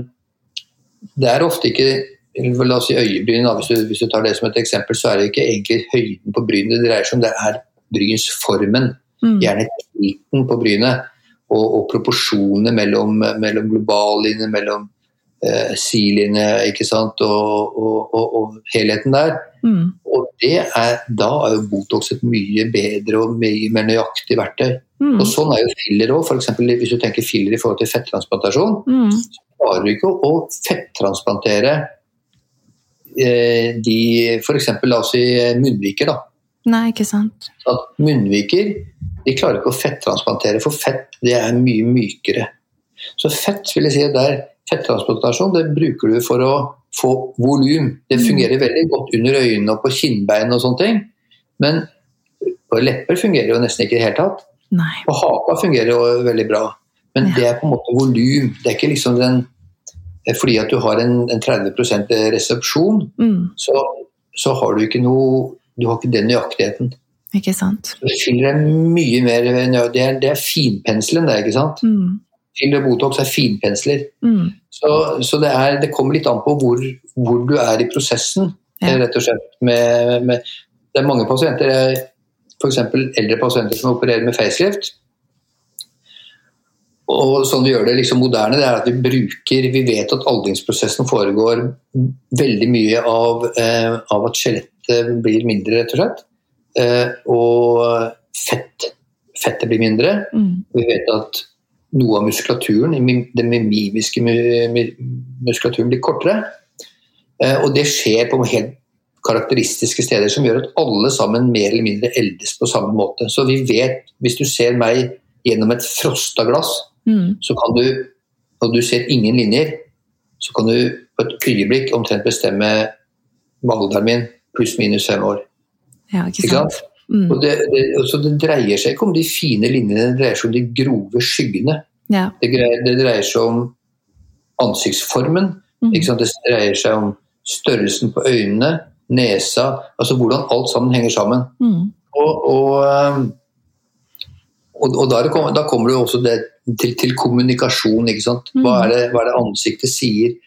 det er ofte ikke La oss si øyebryn, hvis, hvis du tar det som et eksempel, så er det ikke egentlig høyden på brynet det dreier seg om, det er brynsformen. Mm. Gjerne tilten på brynet og, og proporsjonene mellom, mellom globallinje, mellom eh, sidelinje, ikke sant, og, og, og, og helheten der. Mm. Og det er, da er jo Botox et mye bedre og mye mer nøyaktig verktøy. Mm. Og sånn er jo filler òg. Hvis du tenker filler i forhold til fettransplantasjon, Mm. klarer du ikke å fettransplantere eh, de f.eks. la oss si munnviker. da. Nei, ikke sant. At munnviker de klarer ikke å fettransplantere, for fett det er mye mykere. Så fett vil jeg si der fettransplantasjon det bruker du for å få volum. Det Mm. fungerer veldig godt under øynene og på kinnbein og sånne ting. Men på lepper fungerer jo nesten ikke i det hele tatt. Nei. Og haka fungerer jo veldig bra. Men Ja. det er på en måte volum. Det er ikke liksom den Fordi at du har en, en 30 resepsjon, Mm. så, så har du ikke noe Du har ikke den nøyaktigheten. Ikke sant. Filler deg mye mer Det er, det er finpenselen, det, ikke sant? Mm. Og Botox er finpensler. Mm. Så, så det, er, det kommer litt an på hvor, hvor du er i prosessen, Ja. rett og slett. Med, med, det er mange pasienter, f.eks. eldre pasienter som opererer med facelift. Og sånn vi gjør det liksom moderne, det er at vi bruker Vi vet at aldringsprosessen foregår veldig mye av, eh, av at skjelettet blir mindre, rett og slett. Eh, og fett, fettet blir mindre. Mm. Vi vet at noe av muskulaturen, den mimiske mu- mu- muskulaturen, blir kortere. Eh, Og det skjer på helt karakteristiske steder som gjør at alle sammen mer eller mindre eldes på samme måte. Så vi vet, hvis du ser meg gjennom et frosta glass, Mm. så kan du, og du ser ingen linjer, så kan du på et øyeblikk omtrent bestemme alderen min pluss-minus fem år. Ja, ikke Ikke sant. Mm. Og det, det, så det dreier seg ikke om de fine linjene, det dreier seg om de grove skyggene. Ja. Det, greier, det dreier seg om ansiktsformen. Mm. Det dreier seg om størrelsen på øynene, nesa, altså hvordan alt sammen henger sammen. Mm. Og, og, um, og, og da, kom- da kommer det jo også det til, til kommunikasjon. Sant? Hva, er det, hva er det ansiktet sier?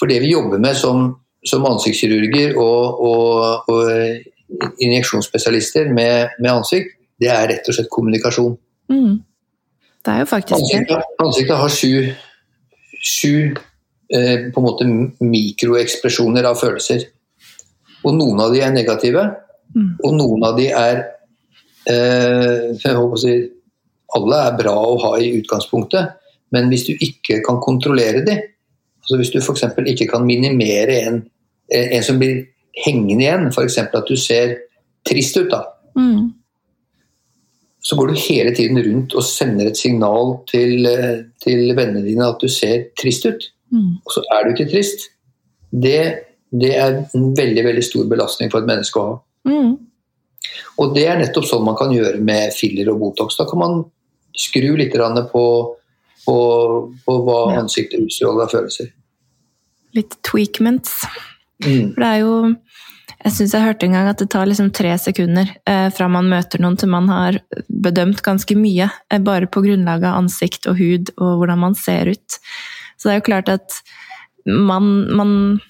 For det vi jobber med som, som ansiktskirurger og injeksjonsspesialister med, med ansikt, det er rett og slett kommunikasjon. Mm. Det er jo faktisk. Ansiktet, ansiktet har sju, sju eh, på en måte mikroekspresjoner av følelser. Og noen av de er negative, Mm. og noen av de er eh, jeg håper å si, Alle er bra å ha i utgangspunktet, men hvis du ikke kan kontrollere de, altså hvis du f.eks. ikke kan minimere en, en som blir hengende igjen, f.eks. at du ser trist ut, da, Mm. så går du hele tiden rundt og sender et signal til, eh, til vennene dine at du ser trist ut. Mm. Og så er du ikke trist. Det, det er en veldig veldig stor belastning for et menneske å ha. Mm. Og det er nettopp sånn man kan gjøre med filler og Botox. Da kan man skru litt på, på, på hva Ja. ansiktet utstråler av følelser. Litt tweakments. Mm. For det er jo Jeg syns jeg hørte en gang at det tar liksom tre sekunder eh, fra man møter noen til man har bedømt ganske mye, eh, bare på grunnlag av ansikt og hud og hvordan man ser ut. Så det er jo klart at man, man,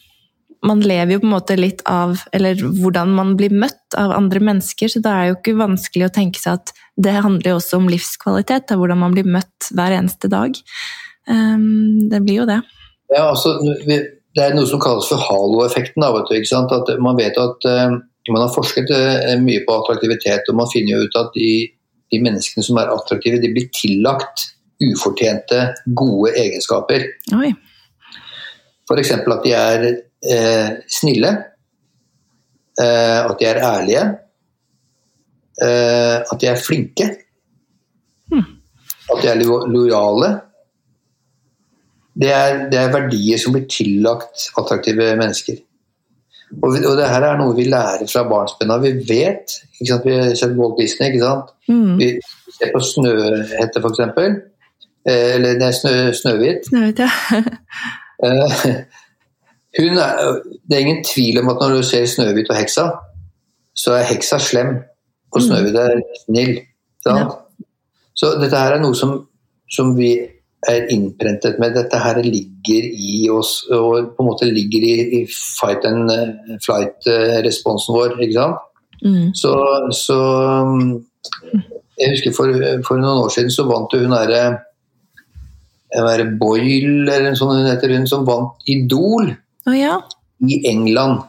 man lever jo på en måte litt av Eller hvordan man blir møtt av andre mennesker, så det er jo ikke vanskelig å tenke seg at det handler jo også om livskvalitet, da, hvordan man blir møtt hver eneste dag. Um, det blir jo det. Ja, altså, vi- det er noe som kalles for halo-effekten. At Man vet at eh, man har forsket eh, mye på attraktivitet, og man finner jo ut at de, de menneskene som er attraktive, de blir tillagt ufortjente, gode egenskaper. Oi. F.eks. at de er eh, snille, eh, at de er ærlige, eh, at de er flinke, Hmm. at de er lo- lojale. Det er, det er verdier som blir tillagt attraktive mennesker. Og, og det her er noe vi lærer fra barnsben av. Vi vet? Vi har sett Walt Disney. ikke sant? Mm. Vi ser på Snøhette, f.eks. Eh, eller nei, snø, Snøhvit. Snøhvit, ja. Eh, hun er, det er ingen tvil om at når du ser Snøhvit og heksa, så er heksa slem, og Mm. Snøhvit er snill. Sant? Så dette her er noe som, som vi er innprentet med. Dette her ligger i oss, og på en måte ligger i, i fight and eh, flight-responsen vår. ikke sant? Mm. Så, så Jeg husker for, for noen år siden så vant hun derre Boyle, eller en sånn hun heter hun, som vant Idol oh, ja. i England.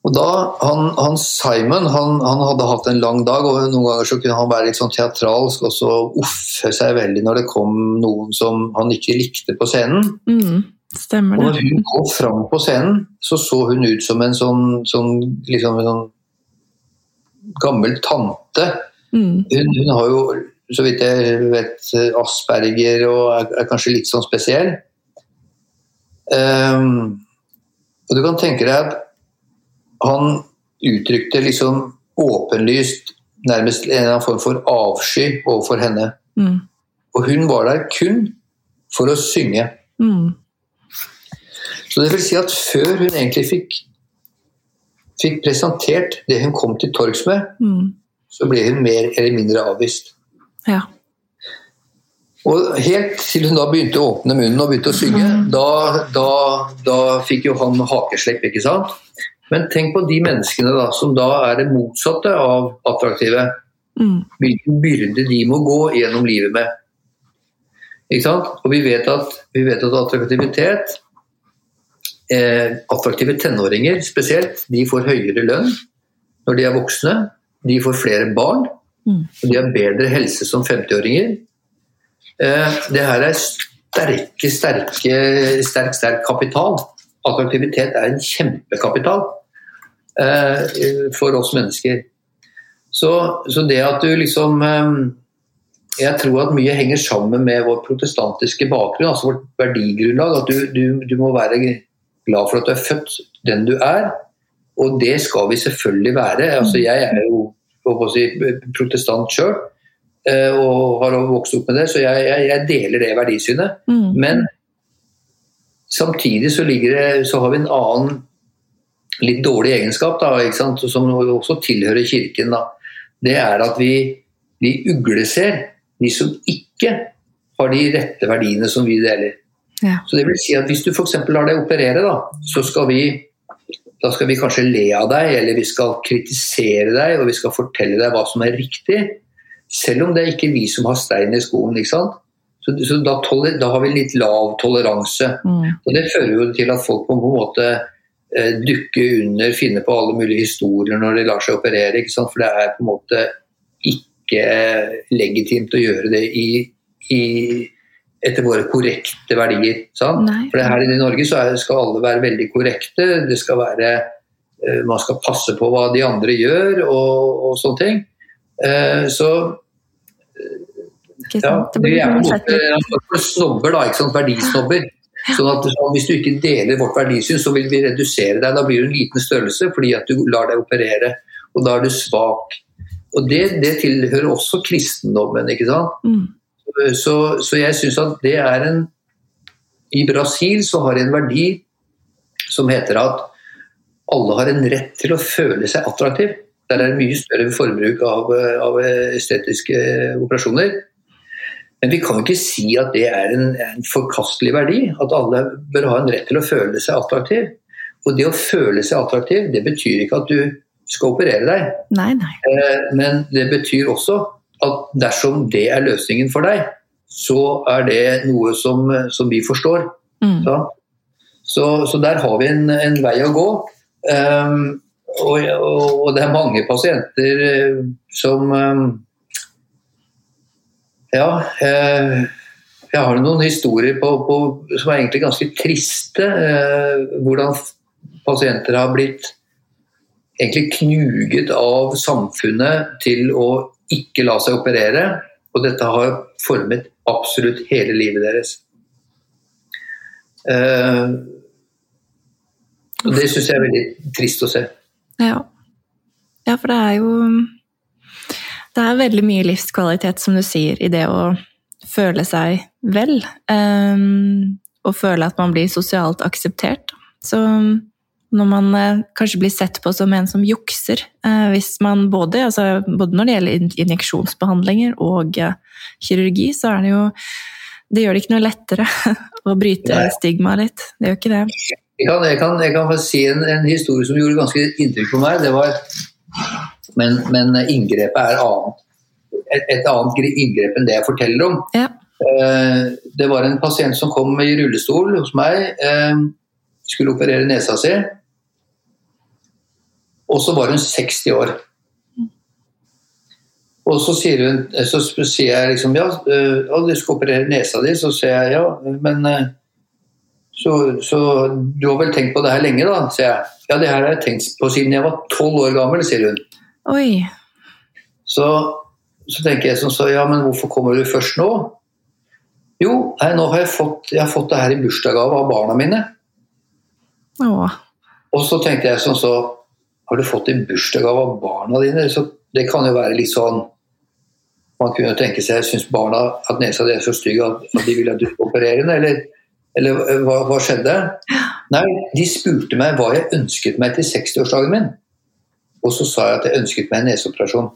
Og da, han, han Simon han, han hadde hatt en lang dag, og noen ganger så kunne han være litt sånn teatralsk og så uffe seg veldig når det kom noen som han ikke likte på scenen. Mm. Stemmer Og når hun kom fram på scenen, så så hun ut som en sånn, sånn, liksom en sånn gammel tante. Mm. Hun, hun har jo, så vidt jeg vet, asperger og er, er kanskje litt sånn spesiell. Um, og du kan tenke deg at han uttrykte liksom åpenlyst nærmest en form for avsky overfor henne. Mm. Og hun var der kun for å synge. Mm. Så det vil si at før hun egentlig fikk, fikk presentert det hun kom til torgs med, Mm. så ble hun mer eller mindre avvist. Ja. Og helt til hun da begynte å åpne munnen og begynte å synge, da, da, da fikk jo han hakeslepp, ikke sant? Men tenk på de menneskene da, som da er det motsatte av attraktive. Mm. Hvilken byrde de må gå gjennom livet med. Ikke sant? Og vi vet at, vi vet at attraktivitet eh, Attraktive tenåringer spesielt, de får høyere lønn når de er voksne. De får flere barn, Mm. og de har bedre helse som 50-åringer. Eh, det her er sterke, sterke, sterk, sterk kapital. Attraktivitet er en kjempekapital for oss mennesker. Så, så det at du liksom eh, Jeg tror at mye henger sammen med vår protestantiske bakgrunn, altså vårt verdigrunnlag. At du, du, du må være glad for at du er født den du er. Og det skal vi selvfølgelig være. Altså, jeg er jo si, protestant sjøl og har vokst opp med det, så jeg, jeg, jeg deler det verdisynet. Mm. Men samtidig så, det, så har vi en annen litt dårlig egenskap, da, som også tilhører kirken. Da. Det er at vi, vi ugleser de som ikke har de rette verdiene som vi deler. Ja. Så det vil si at Hvis du f.eks. lar deg operere, da, så skal vi da skal vi kanskje le av deg, eller vi skal kritisere deg og vi skal fortelle deg hva som er riktig. Selv om det er ikke vi som har stein i skoen. ikke sant? Så, så da, da, har vi litt lav toleranse. Mm. Og Det fører jo til at folk på en måte dukke under, finne på alle mulige historier når de lar seg operere. For det er på en måte ikke legitimt å gjøre det i, i etter våre korrekte verdier. For her i Norge så er, skal alle være veldig korrekte. Det skal være, eh, man skal passe på hva de andre gjør og, og sånne ting. Eh, så ja. Det er på en måte snobber, da, verdisnobber. Sånn at så Hvis du ikke deler vårt verdisyn, så vil vi redusere deg. Da blir du en liten størrelse fordi at du lar deg operere, og da er du svak. Og Det, det tilhører også kristendommen. ikke sant? mm. Så, så jeg syns at det er en I Brasil så har de en verdi som heter at alle har en rett til å føle seg attraktiv. Der er det mye større forbruk av, av estetiske operasjoner. Men vi kan jo ikke si at det er en, en forkastelig verdi. At alle bør ha en rett til å føle seg attraktiv. Og det å føle seg attraktiv, det betyr ikke at du skal operere deg. Nei, nei. Eh, Men det betyr også at dersom det er løsningen for deg, så er det noe som, som vi forstår. Mm. Så, så, så der har vi en, en vei å gå. Um, og, og, det er mange pasienter eh, som eh, Ja. jeg, jeg har noen historier på, på, som er egentlig ganske triste. Hvordan pasienter har blitt egentlig knuget av samfunnet til å ikke la seg operere. Og dette har formet absolutt hele livet deres. Og det syns jeg er veldig trist å se. Ja. ja, for det er jo Det er veldig mye livskvalitet, som du sier, i det å føle seg vel. Um, og føle at man blir sosialt akseptert. Så når man uh, kanskje blir sett på som en som jukser uh, hvis man både, altså, både, når det gjelder injeksjonsbehandlinger og uh, kirurgi, så er det jo Det gjør det ikke noe lettere å bryte stigmaet litt. Det gjør ikke det. Jeg kan, jeg kan, jeg kan si en, en, historie som gjorde ganske inntrykk på meg. Det var, men, men inngrepet er annet. Et, et, annet inngrep enn det jeg forteller om. Ja. Eh, det var en pasient som kom i rullestol hos meg. Eh, skulle operere nesa si. Og så var hun 60 år. Og så sier, hun, så sier jeg liksom ja, eh, du skal operere nesa di. Så sier jeg ja, men så, så, du har vel tenkt på det her lenge, da? sier jeg. Ja, det her har jeg tenkt på siden jeg var tolv år gammel, sier hun. Oi. Så, så tenker jeg sånn, så ja, men hvorfor kommer du først nå? Jo, nei, nå har jeg fått, jeg har fått det her i bursdagsgave av barna mine. Åh. Og så tenkte jeg sånn så Har du fått det i bursdagsgave av barna dine? Så det kan jo være litt sånn Man kunne tenke seg Syns barna at nesa di er så stygg at, at de vil at du skal operere den? Eller eller hva, hva, skjedde? Nei, de spurte meg hva jeg ønsket meg til 60-årsdagen min. Og så sa jeg at jeg ønsket meg en neseoperasjon.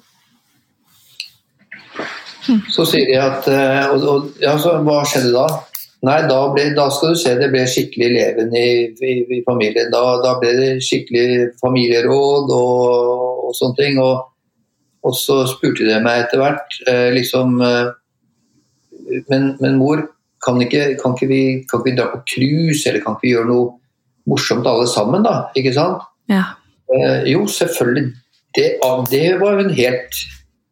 Så sier de at eh, og, og, ja, så Hva skjedde da? Nei, da, ble, da, skal du se det ble skikkelig leven i, i, i familien. Da, da, ble det skikkelig familieråd og, og sånne ting. Og, og, så spurte de meg etter hvert eh, liksom eh, men, men mor, kan ikke, kan ikke, vi, kan ikke vi, dra på cruise, eller kan ikke vi gjøre noe morsomt alle sammen, da? Ikke sant? Ja. Eh, jo, selvfølgelig. Det, det, var hun helt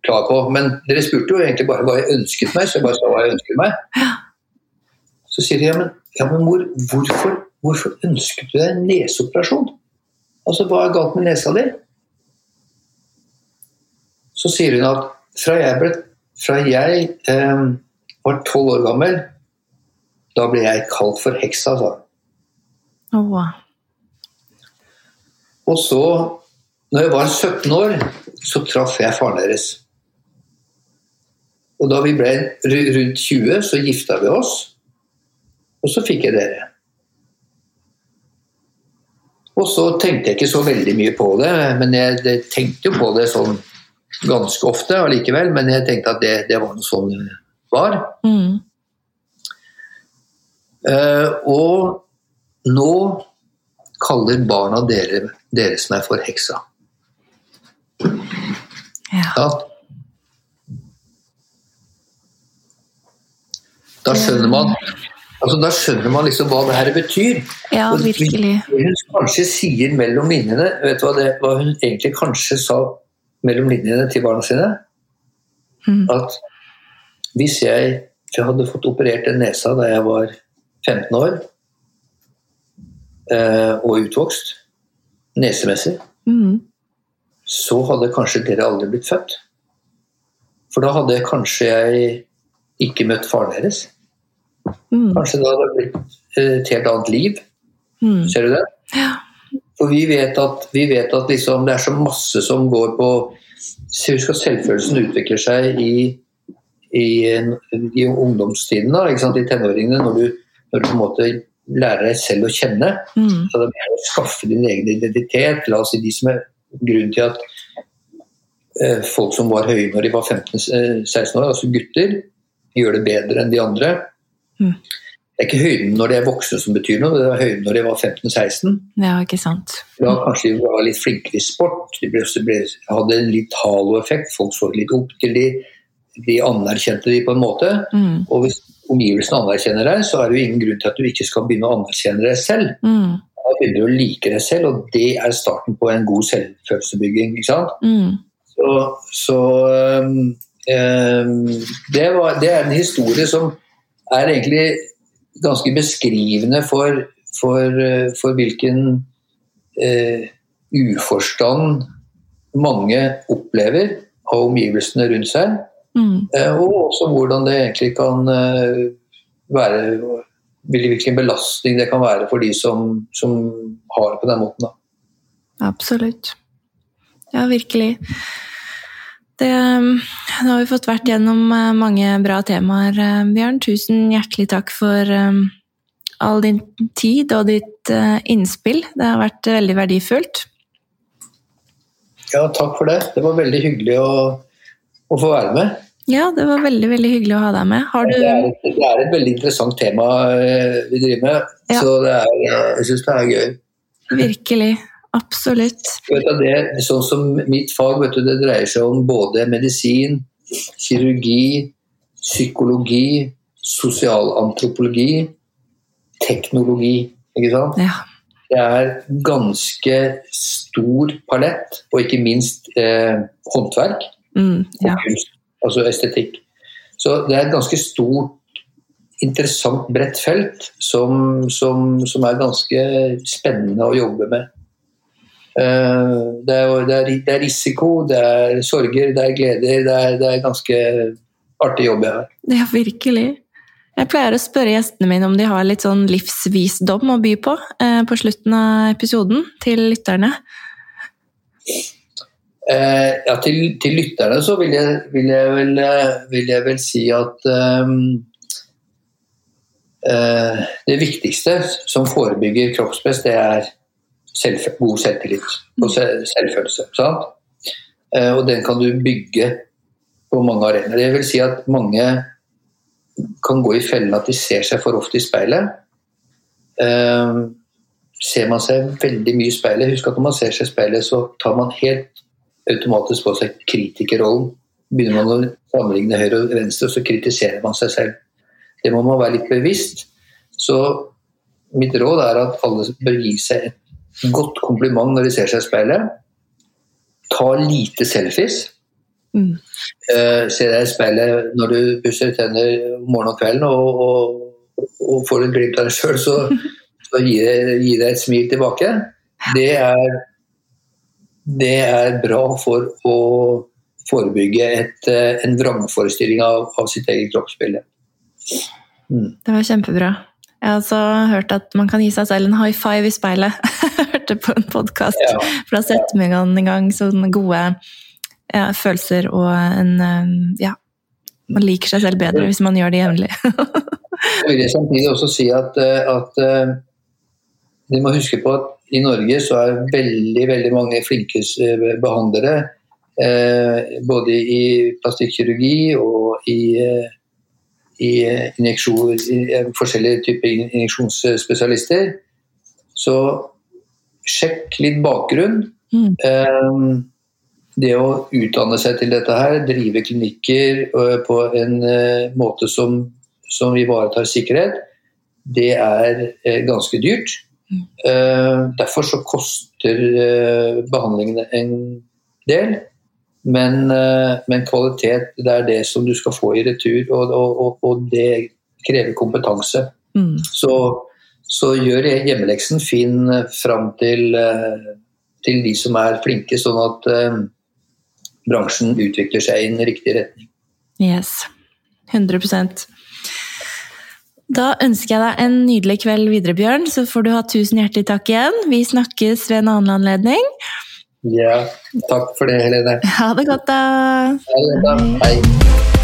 klar på. Men dere spurte jo egentlig bare hva jeg ønsket meg, så jeg bare sa hva jeg ønsket meg. Ja. Så sier de ja, men, ja, men mor, hvorfor, hvorfor ønsket du deg en neseoperasjon? Altså, hva er galt med nesa di? Så sier hun at fra jeg, ble, fra jeg eh, var tolv år gammel, da ble jeg kalt for heksa, sa hun. Oh. Og så, når jeg var 17 år, så traff jeg faren deres. Og da vi ble rundt 20, så gifta vi oss. Og så fikk jeg dere. Og så tenkte jeg ikke så veldig mye på det, men jeg, jeg tenkte jo på det sånn ganske ofte allikevel. Men jeg tenkte at det, det var noe sånn det var. Mm. Uh, og nå kaller barna dere, deres meg for heksa. Ja. Da, Da skjønner man altså Da skjønner man liksom hva det her betyr. Ja, virkelig. Hun kanskje sier mellom linjene Vet du hva, det, hva hun egentlig kanskje sa mellom linjene til barna sine? Mm. At hvis jeg, jeg hadde fått operert den nesa da jeg var 15 år og utvokst, nesemessig, mm. så hadde kanskje dere aldri blitt født. For da hadde kanskje jeg ikke møtt faren deres. Mm. Kanskje det hadde blitt et helt annet liv. Mm. Ser du det? Ja. For vi vet at, vi vet at liksom, det er så masse som går på Husk at selvfølelsen utvikler seg i, i, i ungdomstiden, da, i tenåringene. Når du når du på en måte lærer deg selv å kjenne. Mm. Så det er å skaffe din egen identitet. La oss si de som er grunnen til at eh, folk som var høye når de var 15-16 år, altså gutter, gjør det bedre enn de andre. Mm. Det er ikke høyden når de er voksne som betyr noe, det er høyden når de var 15-16. Ja, ikke sant. Da kanskje de var litt flinkere i sport, de ble, ble, hadde en litt haloeffekt, folk så litt opp til de, de anerkjente de på en måte. Mm. Og hvis omgivelsene anerkjenner deg, så er det jo ingen grunn til at du ikke skal begynne å anerkjenne deg selv. Mm. Da begynner du å like deg selv, og det er starten på en god selvfølelsebygging. ikke sant? Mm. Så, så um, um, det, var, det, er en historie som er egentlig ganske beskrivende for, for, uh, for hvilken uh, uforstand mange opplever av omgivelsene rundt seg. Mm. Uh, og også hvordan det egentlig kan uh, være Hvilken belastning det kan være for de som, som har det på den måten. Da. Absolutt. Ja, virkelig. Det, nå har vi fått vært gjennom eh, mange bra temaer, eh, Bjørn. Tusen hjertelig takk for um, all din tid og ditt innspill. Det har vært veldig verdifullt. Ja, takk for det. Det var veldig hyggelig å, å få være med. Ja, det var veldig veldig hyggelig å ha deg med. Har du det, er et, det er et veldig interessant tema vi driver med, Ja. så det er, jeg syns det er gøy. Virkelig. Absolutt. Det, sånn som mitt fag vet du, det dreier seg om både medisin, kirurgi, psykologi, sosialantropologi, teknologi. Ikke sant? Ja. Det er ganske stor palett, og ikke minst eh, håndverk Mm, ja. kunst, altså estetikk. Så det er et ganske stort, interessant, bredt felt som, som, som er ganske spennende å jobbe med. Eh, Det er, det, er, det er risiko, det er sorger, det er gleder. Det er, det er ganske artig jobb jeg har. ja, virkelig. Jeg pleier å spørre gjestene mine om de har litt sånn livsvisdom å by på eh, på slutten av episoden til lytterne. Eh, ja, til, til lytterne så vil jeg, vil jeg, vel, eh, vil jeg vel si at ehm, eh, det viktigste som forebygger kroppspress, det er selv, god selvtillit og selvfølelse. Eh, og den kan du bygge på mange arenaer. Det vil si at mange kan gå i fellen at de ser seg for ofte i speilet. Eh, ser man seg veldig mye i speilet, husk at når man ser seg i speilet, så tar man helt automatisk på seg kritikerrollen. Begynner man å sammenligne høyre og venstre, så kritiserer man seg selv. Det må man være litt bevisst. Så mitt råd er at alle bør gi seg et godt kompliment når de ser seg i speilet. Ta lite selfies. Mm. Uh, se deg i speilet når du pusser tenner morgen og kvelden, og, og, og får et glimt av deg sjøl, så, så gi, deg- gi deg et smil tilbake. Det er, det er bra for å forebygge et, eh, en vrangforestilling av, av sitt eget kroppsbilde. Det var kjempebra. Jeg har også hørt at man kan gi seg selv en high five i speilet. Jeg hørte på en podkast Ja. fra Setmegan en gang sånne gode ja, følelser og en eh, Ja, man liker seg selv bedre hvis man gjør det jevnlig. Jeg vil samtidig også si at, eh, at de må huske på at i Norge så er veldig veldig mange flinke eh, behandlere. Eh, både i plastikkirurgi og i, eh, i eh, injeksjon, i forskjellige typer injeksjonsspesialister. Så sjekk litt bakgrunn. Mm. Eh, det å utdanne seg til dette her, drive klinikker på en måte som, som ivaretar sikkerhet, det er ganske dyrt. Eh, Derfor så koster eh, behandlingene en del. Men, eh, men kvalitet det er det som du skal få i retur, og, og, og, det krever kompetanse. Mm. Så, så gjør hjemmeleksen fin fram til, til de som er flinke, sånn at bransjen utvikler seg i en riktig retning. Yes. 100 Da ønsker jeg deg en nydelig kveld videre, Bjørn. Så får du ha tusen hjertelig takk igjen. Vi snakkes ved en annen anledning. Ja, takk for det, Helene. Ha det godt, da. Ha det bra. Hei.